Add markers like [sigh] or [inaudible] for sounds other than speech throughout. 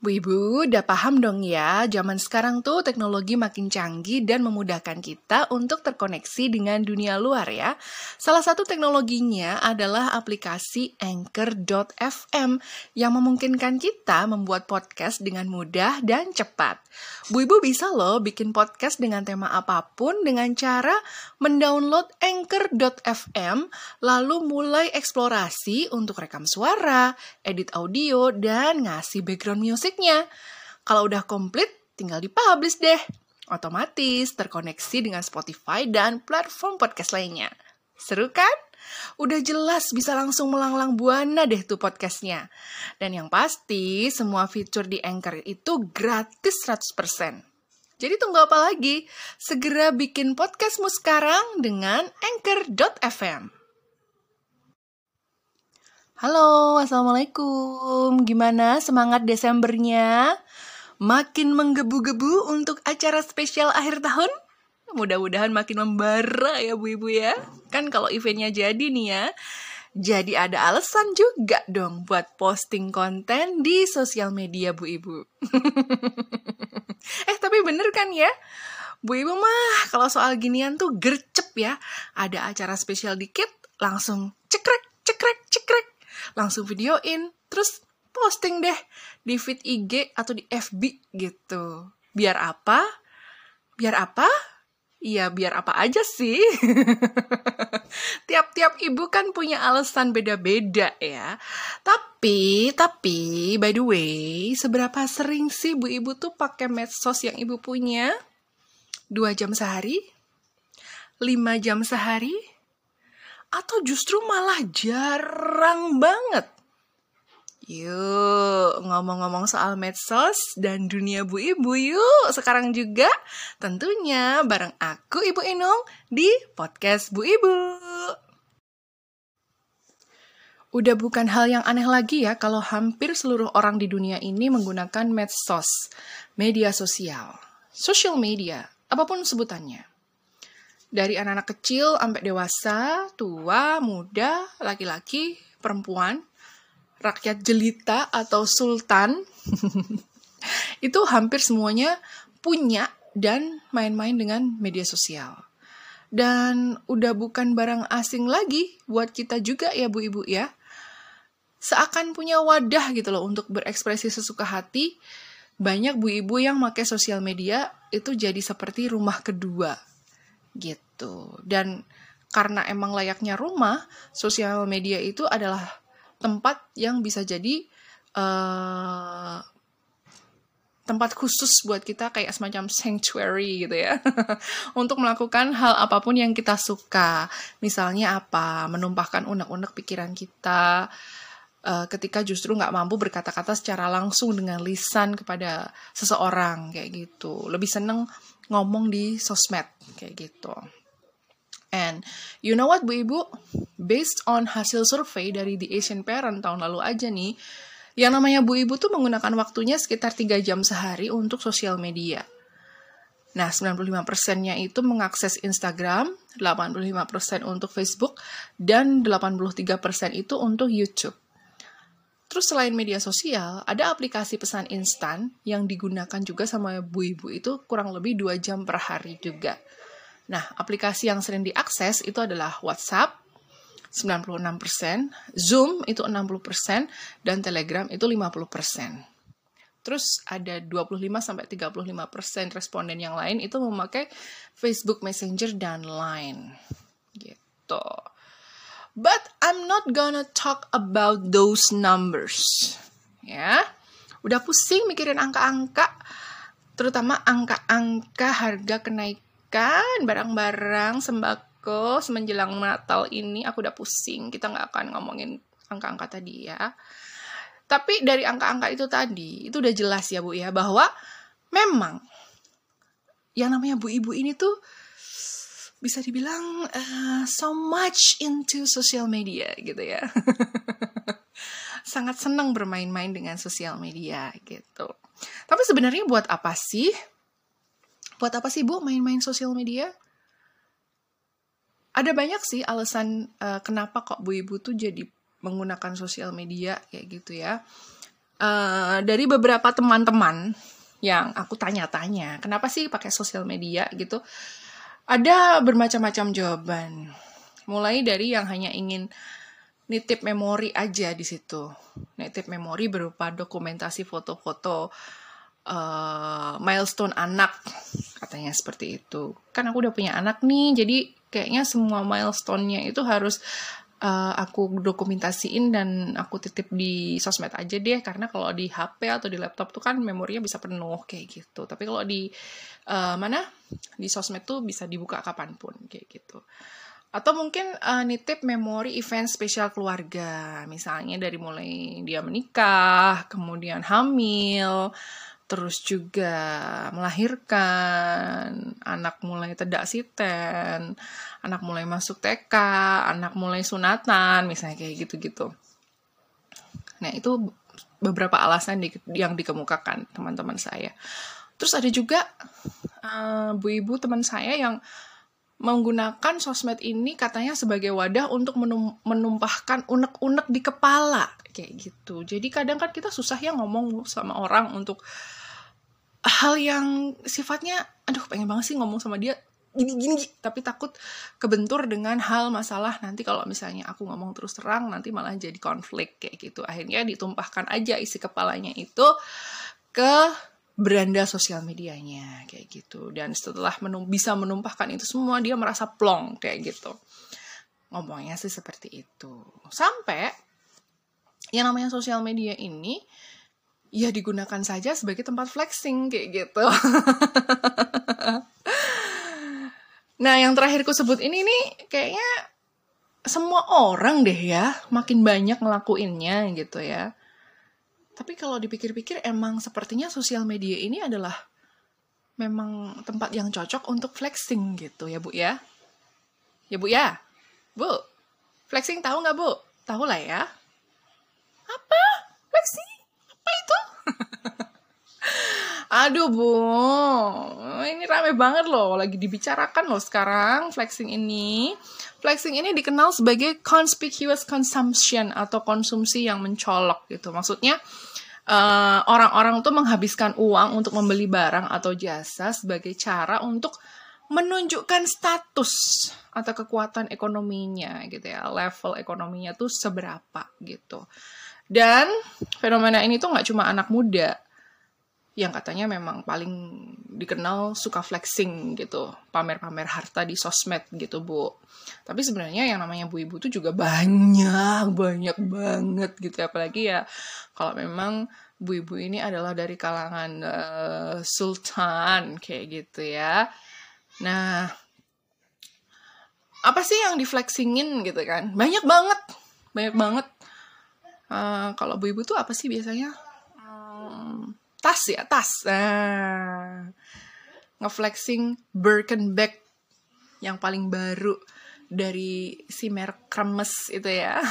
Bu Ibu, udah paham dong ya, zaman sekarang tuh teknologi makin canggih dan memudahkan kita untuk terkoneksi dengan dunia luar ya. Salah satu teknologinya adalah aplikasi Anchor.fm yang memungkinkan kita membuat podcast dengan mudah dan cepat. Bu Ibu bisa loh bikin podcast dengan tema apa pun dengan cara mendownload Anchor.fm lalu mulai eksplorasi untuk rekam suara, edit audio, dan ngasih background music musiknya. Kalau udah komplit, tinggal dipublish deh. Otomatis terkoneksi dengan Spotify dan platform podcast lainnya. Seru kan? Udah jelas bisa langsung melanglang buana deh tuh podcastnya. Dan yang pasti, semua fitur di Anchor itu gratis 100%. Jadi tunggu apa lagi? Segera bikin podcastmu sekarang dengan Anchor.fm. Halo, Assalamualaikum. Gimana semangat Desembernya? Makin menggebu-gebu untuk acara spesial akhir tahun? Mudah-mudahan makin membara ya Bu Ibu ya. Kan kalau eventnya jadi nih ya, jadi ada alasan juga dong buat posting konten di sosial media Bu Ibu. [laughs] eh tapi bener kan ya? Bu Ibu mah kalau soal ginian tuh gercep ya. Ada acara spesial dikit, langsung cekrek, cekrek, cekrek langsung videoin, terus posting deh di feed IG atau di FB gitu. Biar apa? Biar apa? Iya, biar apa aja sih. [laughs] Tiap-tiap ibu kan punya alasan beda-beda ya. Tapi, tapi, by the way, seberapa sering sih bu ibu tuh pakai medsos yang ibu punya? Dua jam sehari? Lima jam sehari? Atau justru malah jarang banget? Yuk, ngomong-ngomong soal medsos dan dunia Bu Ibu yuk sekarang juga tentunya bareng aku Ibu Inung di podcast Bu Ibu. Udah bukan hal yang aneh lagi ya kalau hampir seluruh orang di dunia ini menggunakan medsos, media sosial, social media, apa pun sebutannya dari anak-anak kecil sampai dewasa, tua, muda, laki-laki, perempuan, rakyat jelita atau sultan, [laughs] itu hampir semuanya punya dan main-main dengan media sosial. Dan udah bukan barang asing lagi buat kita juga ya Bu Ibu ya. Seakan punya wadah gitu loh untuk berekspresi sesuka hati. Banyak Bu Ibu yang pakai sosial media itu jadi seperti rumah kedua gitu. Dan karena emang layaknya rumah, sosial media itu adalah tempat yang bisa jadi uh, tempat khusus buat kita kayak semacam sanctuary gitu ya. [laughs] Untuk melakukan hal apa pun yang kita suka. Misalnya apa? Menumpahkan unek-unek pikiran kita uh, ketika justru nggak mampu berkata-kata secara langsung dengan lisan kepada seseorang kayak gitu. Lebih seneng ngomong di sosmed kayak gitu. And you know what Bu Ibu? Based on hasil survei dari The Asian Parent tahun lalu aja nih, yang namanya Bu Ibu tuh menggunakan waktunya sekitar 3 jam sehari untuk sosial media. Nah, 95%-nya itu mengakses Instagram, 85% untuk Facebook, dan 83% itu untuk YouTube. Terus selain media sosial, ada aplikasi pesan instan yang digunakan juga sama ibu-ibu itu kurang lebih 2 jam per hari juga. Nah, aplikasi yang sering diakses itu adalah WhatsApp, 96%, Zoom itu 60%, dan Telegram itu 50%. Terus ada 25-35% responden yang lain itu memakai Facebook Messenger dan Line. Gitu. But I'm not gonna talk about those numbers. Ya. Udah pusing mikirin angka-angka, terutama angka-angka harga kenaikan barang-barang sembako semenjelang Natal ini aku udah pusing. Kita nggak akan ngomongin angka-angka tadi ya. Tapi dari angka-angka itu tadi, itu udah jelas ya Bu ya, bahwa memang yang namanya Bu Ibu ini tuh bisa dibilang uh, so much into social media gitu ya. [laughs] Sangat senang bermain-main dengan sosial media gitu. Tapi sebenarnya buat apa sih? Buat apa sih Bu main-main sosial media? Ada banyak sih alasan uh, kenapa kok Bu Ibu tuh jadi menggunakan sosial media kayak gitu ya. uh, dari beberapa teman-teman yang aku tanya-tanya, kenapa sih pakai sosial media gitu? Ada bermacam-macam jawaban. Mulai dari yang hanya ingin nitip memori aja di situ. Nitip memori berupa dokumentasi foto-foto uh, milestone anak, katanya seperti itu. Kan aku udah punya anak nih, jadi kayaknya semua milestone-nya itu harus uh, aku dokumentasiin dan aku titip di sosmed aja deh karena kalau di HP atau di laptop tuh kan memorinya bisa penuh kayak gitu. Tapi kalau di uh, mana? Di sosmed tuh bisa dibuka kapan pun kayak gitu. Atau mungkin uh, nitip memori event spesial keluarga. Misalnya dari mulai dia menikah kemudian hamil terus juga melahirkan, anak mulai tedak siten, anak mulai masuk TK, anak mulai sunatan, misalnya kayak gitu-gitu. Nah, itu beberapa alasan di, yang dikemukakan teman-teman saya. Terus ada juga uh, bu ibu teman saya yang menggunakan sosmed ini katanya sebagai wadah untuk menum menumpahkan unek-unek di kepala kayak gitu. Jadi kadang kan kita susah ya ngomong sama orang untuk hal yang sifatnya aduh pengen banget sih ngomong sama dia gini gini tapi takut kebentur dengan hal masalah. Nanti kalau misalnya aku ngomong terus terang nanti malah jadi konflik. Kayak gitu. Akhirnya ditumpahkan aja isi kepalanya itu ke beranda sosial medianya. Kayak gitu. Dan setelah menum bisa menumpahkan itu semua dia merasa plong. Kayak gitu. Ngomongnya sih seperti itu. Sampai yang namanya sosial media ini ya digunakan saja sebagai tempat flexing kayak gitu. [laughs] nah, yang terakhir ku sebut ini nih kayaknya semua orang deh ya makin banyak ngelakuinnya gitu ya. Tapi kalau dipikir-pikir emang sepertinya sosial media ini adalah memang tempat yang cocok untuk flexing gitu ya Bu ya. Ya Bu ya. Bu, flexing tahu nggak Bu? Tahu lah ya. Apa? Flexing? [laughs] Aduh bu, ini rame banget loh, lagi dibicarakan loh sekarang flexing ini. Flexing ini dikenal sebagai conspicuous consumption atau konsumsi yang mencolok gitu. Maksudnya orang eh, orang-orang tuh menghabiskan uang untuk membeli barang atau jasa sebagai cara untuk menunjukkan status atau kekuatan ekonominya gitu ya, level ekonominya tuh seberapa gitu. Dan fenomena ini tuh nggak cuma anak muda, yang katanya memang paling dikenal suka flexing gitu, pamer-pamer harta di sosmed gitu, Bu. Tapi sebenarnya yang namanya Bu Ibu tuh juga banyak, banyak banget gitu, apalagi ya kalau memang Bu Ibu ini adalah dari kalangan uh, sultan kayak gitu ya. Nah, apa sih yang diflexingin gitu kan? Banyak banget, banyak banget. Uh, kalau Bu Ibu tuh apa sih biasanya? Um, tas ya tas. Nah, ngeflexing Birkin bag yang paling baru dari si merek kremes itu ya.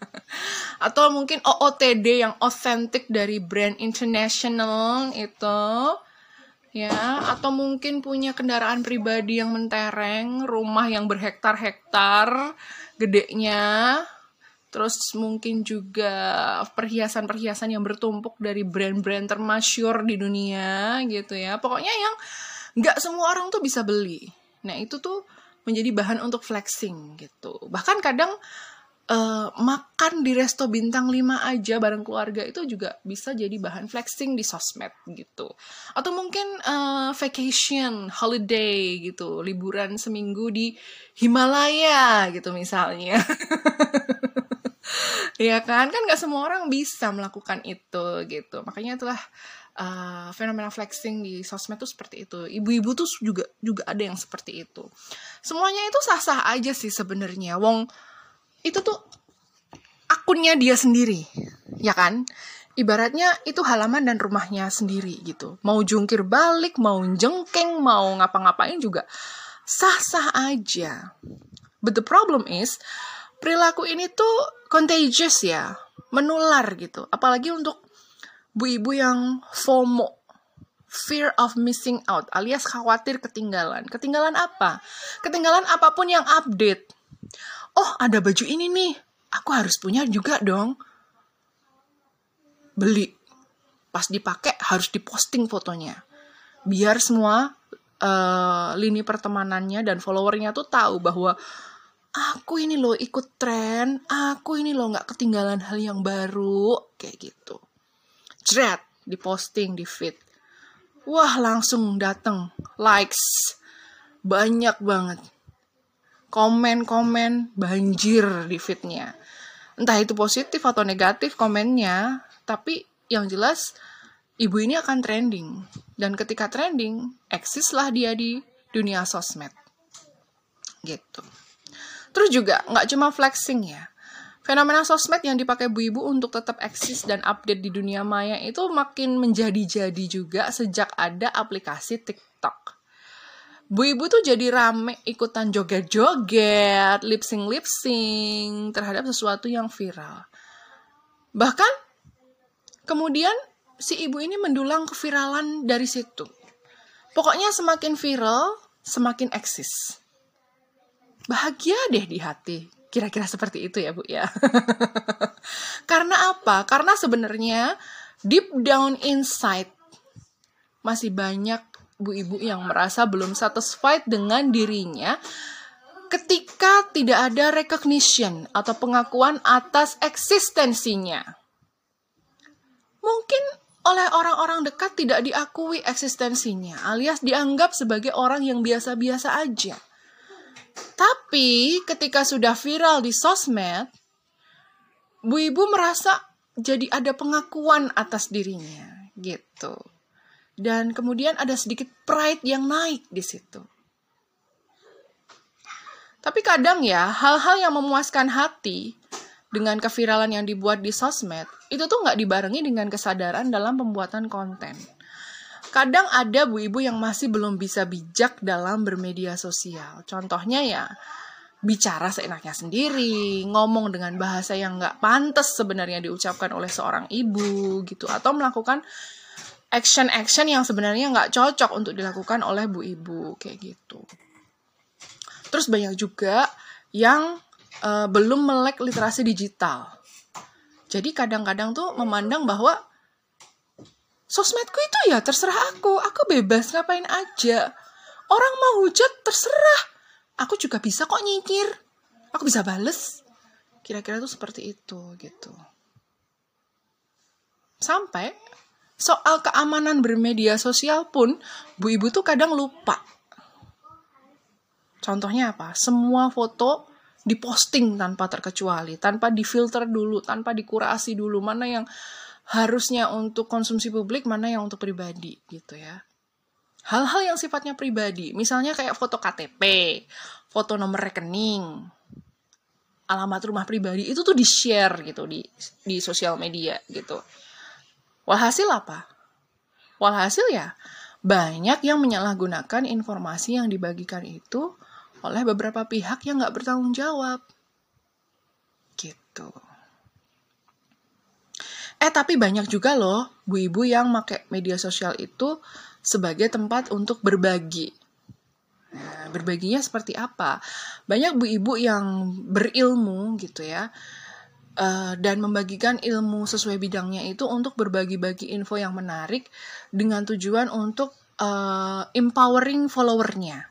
[laughs] Atau mungkin OOTD yang otentik dari brand international itu ya. Atau mungkin punya kendaraan pribadi yang mentereng rumah yang berhektar-hektar gedenya terus mungkin juga perhiasan-perhiasan yang bertumpuk dari brand-brand termasyur di dunia gitu ya. Pokoknya yang nggak semua orang tuh bisa beli. Nah itu tuh menjadi bahan untuk flexing gitu. Bahkan kadang uh, makan di resto bintang 5 aja bareng keluarga itu juga bisa jadi bahan flexing di sosmed gitu. Atau mungkin uh, vacation holiday gitu liburan seminggu di Himalaya gitu misalnya [laughs] [laughs] Iya kan, kan nggak semua orang bisa melakukan itu gitu. Makanya itulah uh, fenomena flexing di sosmed tuh seperti itu. Ibu-ibu tuh juga juga ada yang seperti itu. Semuanya itu sah-sah aja sih sebenarnya. Wong itu tuh akunnya dia sendiri, ya kan? Ibaratnya itu halaman dan rumahnya sendiri gitu. Mau jungkir balik, mau jengkeng, mau ngapa-ngapain juga sah-sah aja. But the problem is perilaku ini tuh contagious ya, menular gitu. Apalagi untuk bu ibu yang FOMO, fear of missing out, alias khawatir ketinggalan. Ketinggalan apa? Ketinggalan apa pun yang update. Oh, ada baju ini nih. Aku harus punya juga dong. beli. Pas dipakai harus diposting fotonya. Biar semua uh, lini pertemanannya dan followernya tuh tahu bahwa aku ini loh ikut tren, aku ini loh nggak ketinggalan hal yang baru, kayak gitu. Jret, diposting di feed. Wah langsung dateng. Likes. Banyak banget. Komen-komen banjir di feednya. Entah itu positif atau negatif komennya tapi yang jelas ibu ini akan trending. Dan ketika trending eksislah dia di dunia sosmed. Gitu terus juga nggak cuma flexing ya fenomena sosmed yang dipakai bu ibu untuk tetap eksis dan update di dunia maya itu makin menjadi-jadi juga sejak ada aplikasi TikTok Bu ibu tuh jadi rame ikutan joget-joget, lip sync lip sync terhadap sesuatu yang viral. Bahkan kemudian si ibu ini mendulang keviralan dari situ. Pokoknya semakin viral, semakin eksis. Bahagia deh di hati. Kira-kira seperti itu ya, Bu ya. [laughs] Karena apa? Karena sebenarnya deep down inside masih banyak ibu-ibu yang merasa belum satisfied dengan dirinya ketika tidak ada recognition atau pengakuan atas eksistensinya. Mungkin oleh orang-orang dekat tidak diakui eksistensinya, alias dianggap sebagai orang yang biasa-biasa aja. Tapi ketika sudah viral di sosmed, Bu Ibu merasa jadi ada pengakuan atas dirinya, gitu dan kemudian ada sedikit pride yang naik di situ. Tapi kadang ya, hal-hal yang memuaskan hati dengan keviralan yang dibuat di sosmed, itu tuh nggak dibarengi dengan kesadaran dalam pembuatan konten. Kadang ada bu ibu yang masih belum bisa bijak dalam bermedia sosial. Contohnya ya, bicara seenaknya sendiri, ngomong dengan bahasa yang nggak pantas sebenarnya diucapkan oleh seorang ibu gitu, atau melakukan action-action yang sebenarnya nggak cocok untuk dilakukan oleh bu ibu kayak gitu. Terus banyak juga yang uh, belum melek literasi digital. Jadi kadang-kadang tuh memandang bahwa sosmedku itu ya terserah aku, aku bebas ngapain aja. Orang mau hujat terserah. Aku juga bisa kok nyikir. Aku bisa bales. Kira-kira tuh seperti itu gitu. Sampai soal keamanan bermedia sosial pun bu ibu tuh kadang lupa. Contohnya apa? Semua foto diposting tanpa terkecuali, tanpa difilter dulu, tanpa dikurasi dulu mana yang harusnya untuk konsumsi publik, mana yang untuk pribadi gitu ya. Hal-hal yang sifatnya pribadi, misalnya kayak foto KTP, foto nomor rekening, alamat rumah pribadi itu tuh di-share gitu di di sosial media gitu. Walhasil apa? Walhasil ya, banyak yang menyalahgunakan informasi yang dibagikan itu oleh beberapa pihak yang nggak bertanggung jawab. Gitu. Eh, tapi banyak juga loh bu ibu yang pakai media sosial itu sebagai tempat untuk berbagi. Nah, berbaginya seperti apa? Banyak bu ibu yang berilmu gitu ya, uh, dan membagikan ilmu sesuai bidangnya itu untuk berbagi-bagi info yang menarik dengan tujuan untuk uh, empowering followernya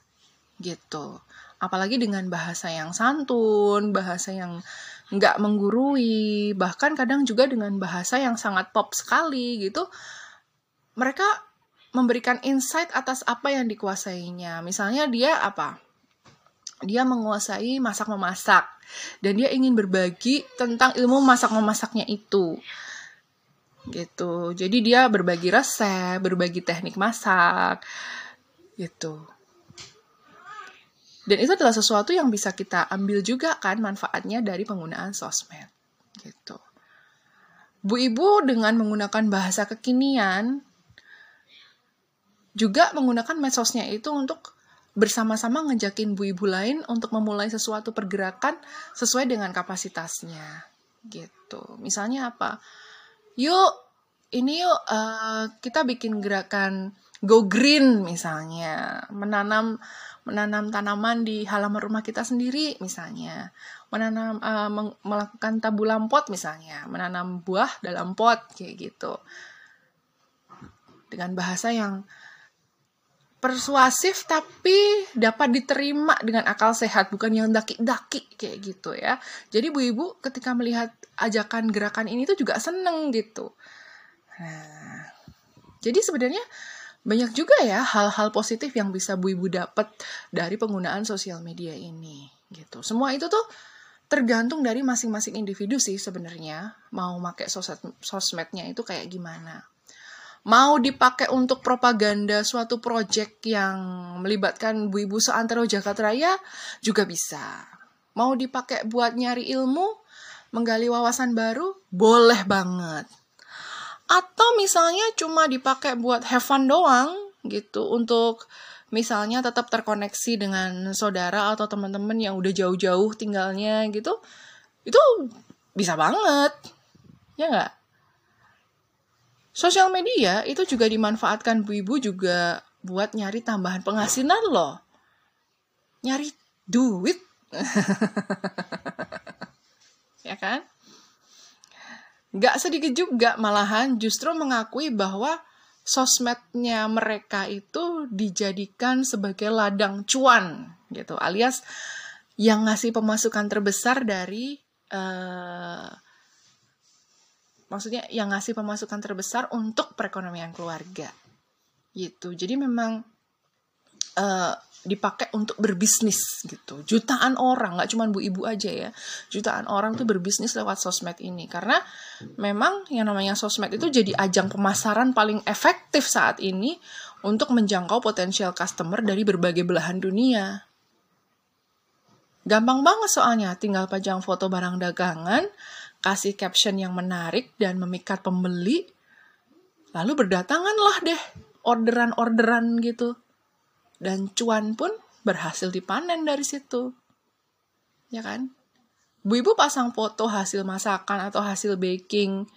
gitu apalagi dengan bahasa yang santun bahasa yang nggak menggurui. Bahkan kadang juga dengan bahasa yang sangat pop sekali gitu mereka memberikan insight atas apa yang dikuasainya. Misalnya dia apa? Dia menguasai masak memasak dan dia ingin berbagi tentang ilmu masak memasaknya itu. Gitu. Jadi dia berbagi resep berbagi teknik masak. Gitu dan itu adalah sesuatu yang bisa kita ambil juga kan manfaatnya dari penggunaan sosmed. Gitu. Bu Ibu dengan menggunakan bahasa kekinian juga menggunakan medsosnya itu untuk bersama-sama ngejakin bu ibu lain untuk memulai sesuatu pergerakan sesuai dengan kapasitasnya. Gitu. Misalnya apa? Yuk ini yuk uh, kita bikin gerakan go green misalnya, menanam menanam tanaman di halaman rumah kita sendiri misalnya, menanam uh, melakukan tabulam pot misalnya, menanam buah dalam pot kayak gitu. Dengan bahasa yang persuasif tapi dapat diterima dengan akal sehat bukan yang daki-daki kayak gitu ya. Jadi bu ibu ketika melihat ajakan gerakan ini tuh juga seneng gitu. Nah jadi sebenarnya banyak juga ya hal-hal positif yang bisa bu ibu dapat dari penggunaan sosial media ini gitu semua itu tuh tergantung dari masing-masing individu sih sebenarnya mau pakai sosmed sosmednya itu kayak gimana mau dipakai untuk propaganda suatu proyek yang melibatkan Bu Ibu seantero Jakarta Raya juga bisa. Mau dipakai buat nyari ilmu, menggali wawasan baru, boleh banget. Atau misalnya cuma dipakai buat have fun doang gitu untuk misalnya tetap terkoneksi dengan saudara atau teman-teman yang udah jauh-jauh tinggalnya gitu. Itu bisa banget. Ya nggak? Sosial media itu juga dimanfaatkan bu ibu juga buat nyari tambahan penghasilan loh. Nyari duit. [laughs] ya kan? Gak sedikit juga malahan justru mengakui bahwa sosmednya mereka itu dijadikan sebagai ladang cuan gitu. Alias yang ngasih pemasukan terbesar dari uh, maksudnya yang ngasih pemasukan terbesar untuk perekonomian keluarga gitu. Jadi memang uh, dipakai untuk berbisnis gitu. Jutaan orang nggak cuma bu ibu aja ya. Jutaan orang tuh berbisnis lewat sosmed ini. Karena memang yang namanya sosmed itu jadi ajang pemasaran paling efektif saat ini untuk menjangkau potensial customer dari berbagai belahan dunia. Gampang banget soalnya. Tinggal pajang foto barang dagangan kasih caption yang menarik dan memikat pembeli, lalu berdatanganlah deh. Orderan-orderan gitu. Dan cuan pun berhasil dipanen dari situ. Ya kan? Bu ibu pasang foto hasil masakan atau hasil baking,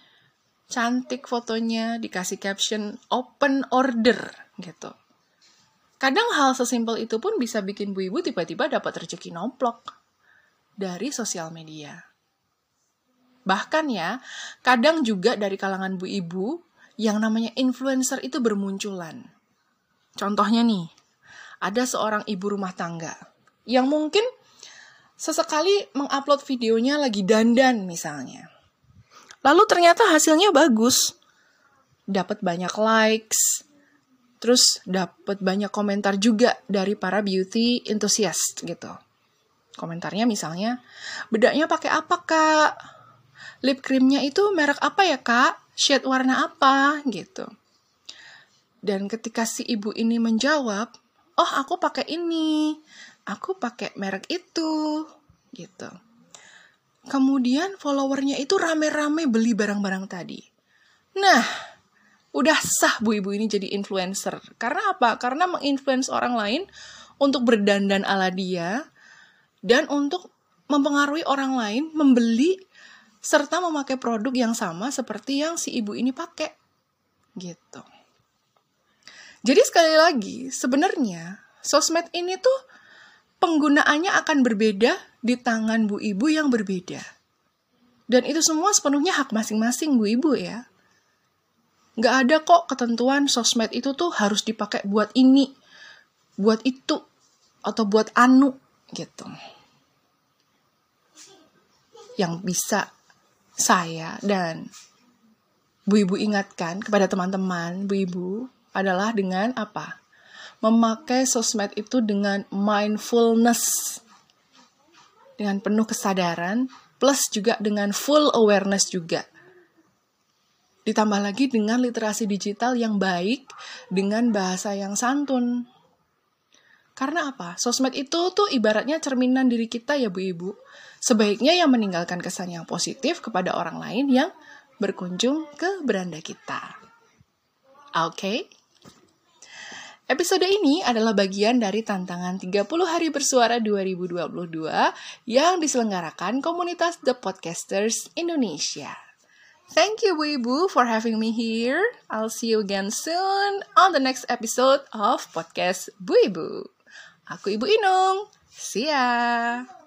cantik fotonya, dikasih caption open order gitu. Kadang hal sesimpel itu pun bisa bikin bu ibu tiba-tiba dapat rezeki nomplok dari sosial media. Bahkan ya, kadang juga dari kalangan bu ibu yang namanya influencer itu bermunculan. Contohnya nih, ada seorang ibu rumah tangga yang mungkin sesekali mengupload videonya lagi dandan misalnya. Lalu ternyata hasilnya bagus. Dapat banyak likes, terus dapat banyak komentar juga dari para beauty enthusiast gitu. Komentarnya misalnya, bedanya pakai apa kak? lip creamnya itu merek apa ya kak? Shade warna apa? Gitu. Dan ketika si ibu ini menjawab, oh aku pakai ini, aku pakai merek itu, gitu. Kemudian followernya itu rame-rame beli barang-barang tadi. Nah, udah sah bu ibu ini jadi influencer. Karena apa? Karena menginfluence orang lain untuk berdandan ala dia dan untuk mempengaruhi orang lain membeli serta memakai produk yang sama seperti yang si ibu ini pakai. Gitu. Jadi sekali lagi, sebenarnya sosmed ini tuh penggunaannya akan berbeda di tangan bu ibu yang berbeda. Dan itu semua sepenuhnya hak masing-masing bu ibu ya. Nggak ada kok ketentuan sosmed itu tuh harus dipakai buat ini, buat itu, atau buat anu gitu. Yang bisa saya dan Bu Ibu ingatkan kepada teman-teman, Bu Ibu, adalah dengan apa? Memakai sosmed itu dengan mindfulness. Dengan penuh kesadaran, plus juga dengan full awareness juga. Ditambah lagi dengan literasi digital yang baik, dengan bahasa yang santun. Karena apa? Sosmed itu tuh ibaratnya cerminan diri kita ya Bu Ibu Sebaiknya yang meninggalkan kesan yang positif kepada orang lain yang berkunjung ke beranda kita. Oke? Okay? Episode ini adalah bagian dari tantangan 30 hari bersuara 2022 yang diselenggarakan komunitas The Podcasters Indonesia. Thank you Bu Ibu for having me here. I'll see you again soon on the next episode of podcast Bu Ibu. Aku Ibu Inung. See ya.